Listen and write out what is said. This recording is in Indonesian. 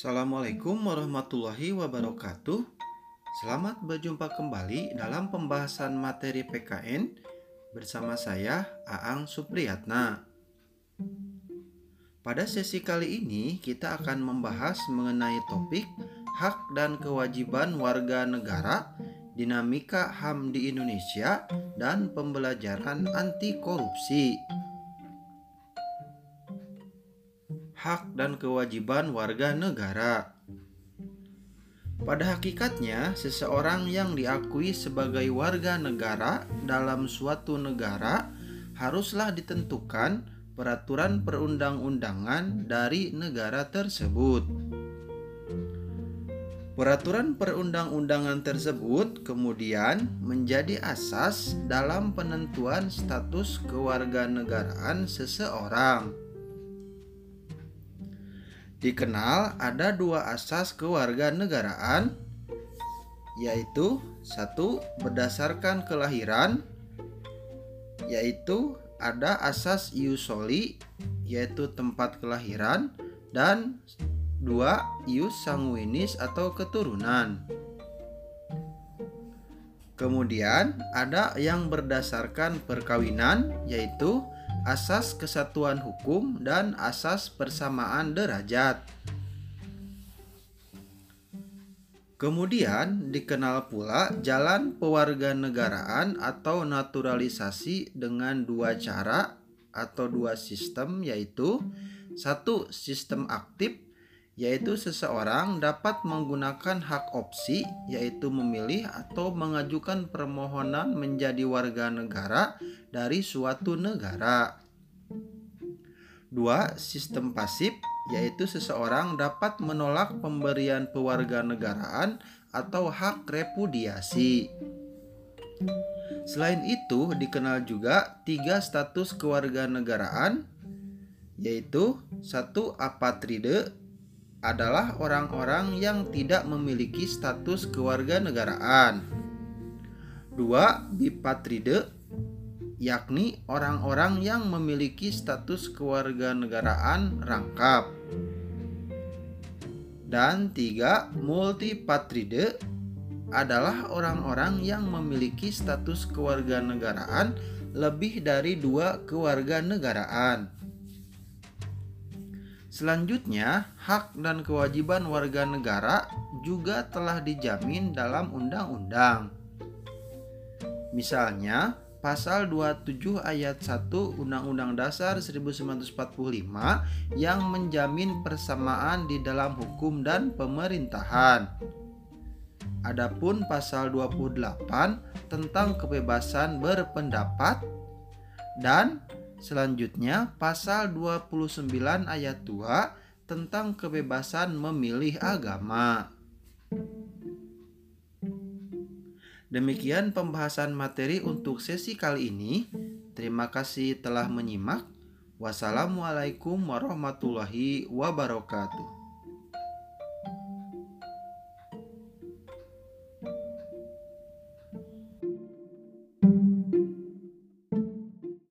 Assalamualaikum warahmatullahi wabarakatuh. Selamat berjumpa kembali dalam pembahasan materi PKN bersama saya Aang Supriyatna. Pada sesi kali ini kita akan membahas mengenai topik hak dan kewajiban warga negara, dinamika HAM di Indonesia, dan pembelajaran anti korupsi. Hak dan kewajiban warga negara. Pada hakikatnya, seseorang yang diakui sebagai warga negara dalam suatu negara haruslah ditentukan peraturan perundang-undangan dari negara tersebut. Peraturan perundang-undangan tersebut kemudian menjadi asas dalam penentuan status kewarganegaraan seseorang. Dikenal ada dua asas kewarganegaraan yaitu satu berdasarkan kelahiran yaitu ada asas iusoli yaitu tempat kelahiran dan dua ius sanguinis atau keturunan. Kemudian ada yang berdasarkan perkawinan yaitu asas kesatuan hukum dan asas persamaan derajat. Kemudian dikenal pula jalan pewarganegaraan atau naturalisasi dengan dua cara atau dua sistem yaitu satu sistem aktif yaitu seseorang dapat menggunakan hak opsi yaitu memilih atau mengajukan permohonan menjadi warga negara dari suatu negara. Dua, sistem pasif yaitu seseorang dapat menolak pemberian pewarganegaraan atau hak repudiasi. Selain itu, dikenal juga tiga status kewarganegaraan yaitu satu apatride adalah orang-orang yang tidak memiliki status kewarganegaraan. Dua, bipatride yakni orang-orang yang memiliki status kewarganegaraan rangkap. Dan tiga, multipatride adalah orang-orang yang memiliki status kewarganegaraan lebih dari dua kewarganegaraan. Selanjutnya, hak dan kewajiban warga negara juga telah dijamin dalam undang-undang. Misalnya, pasal 27 ayat 1 Undang-Undang Dasar 1945 yang menjamin persamaan di dalam hukum dan pemerintahan. Adapun pasal 28 tentang kebebasan berpendapat dan Selanjutnya, pasal 29 ayat 2 tentang kebebasan memilih agama. Demikian pembahasan materi untuk sesi kali ini. Terima kasih telah menyimak. Wassalamualaikum warahmatullahi wabarakatuh.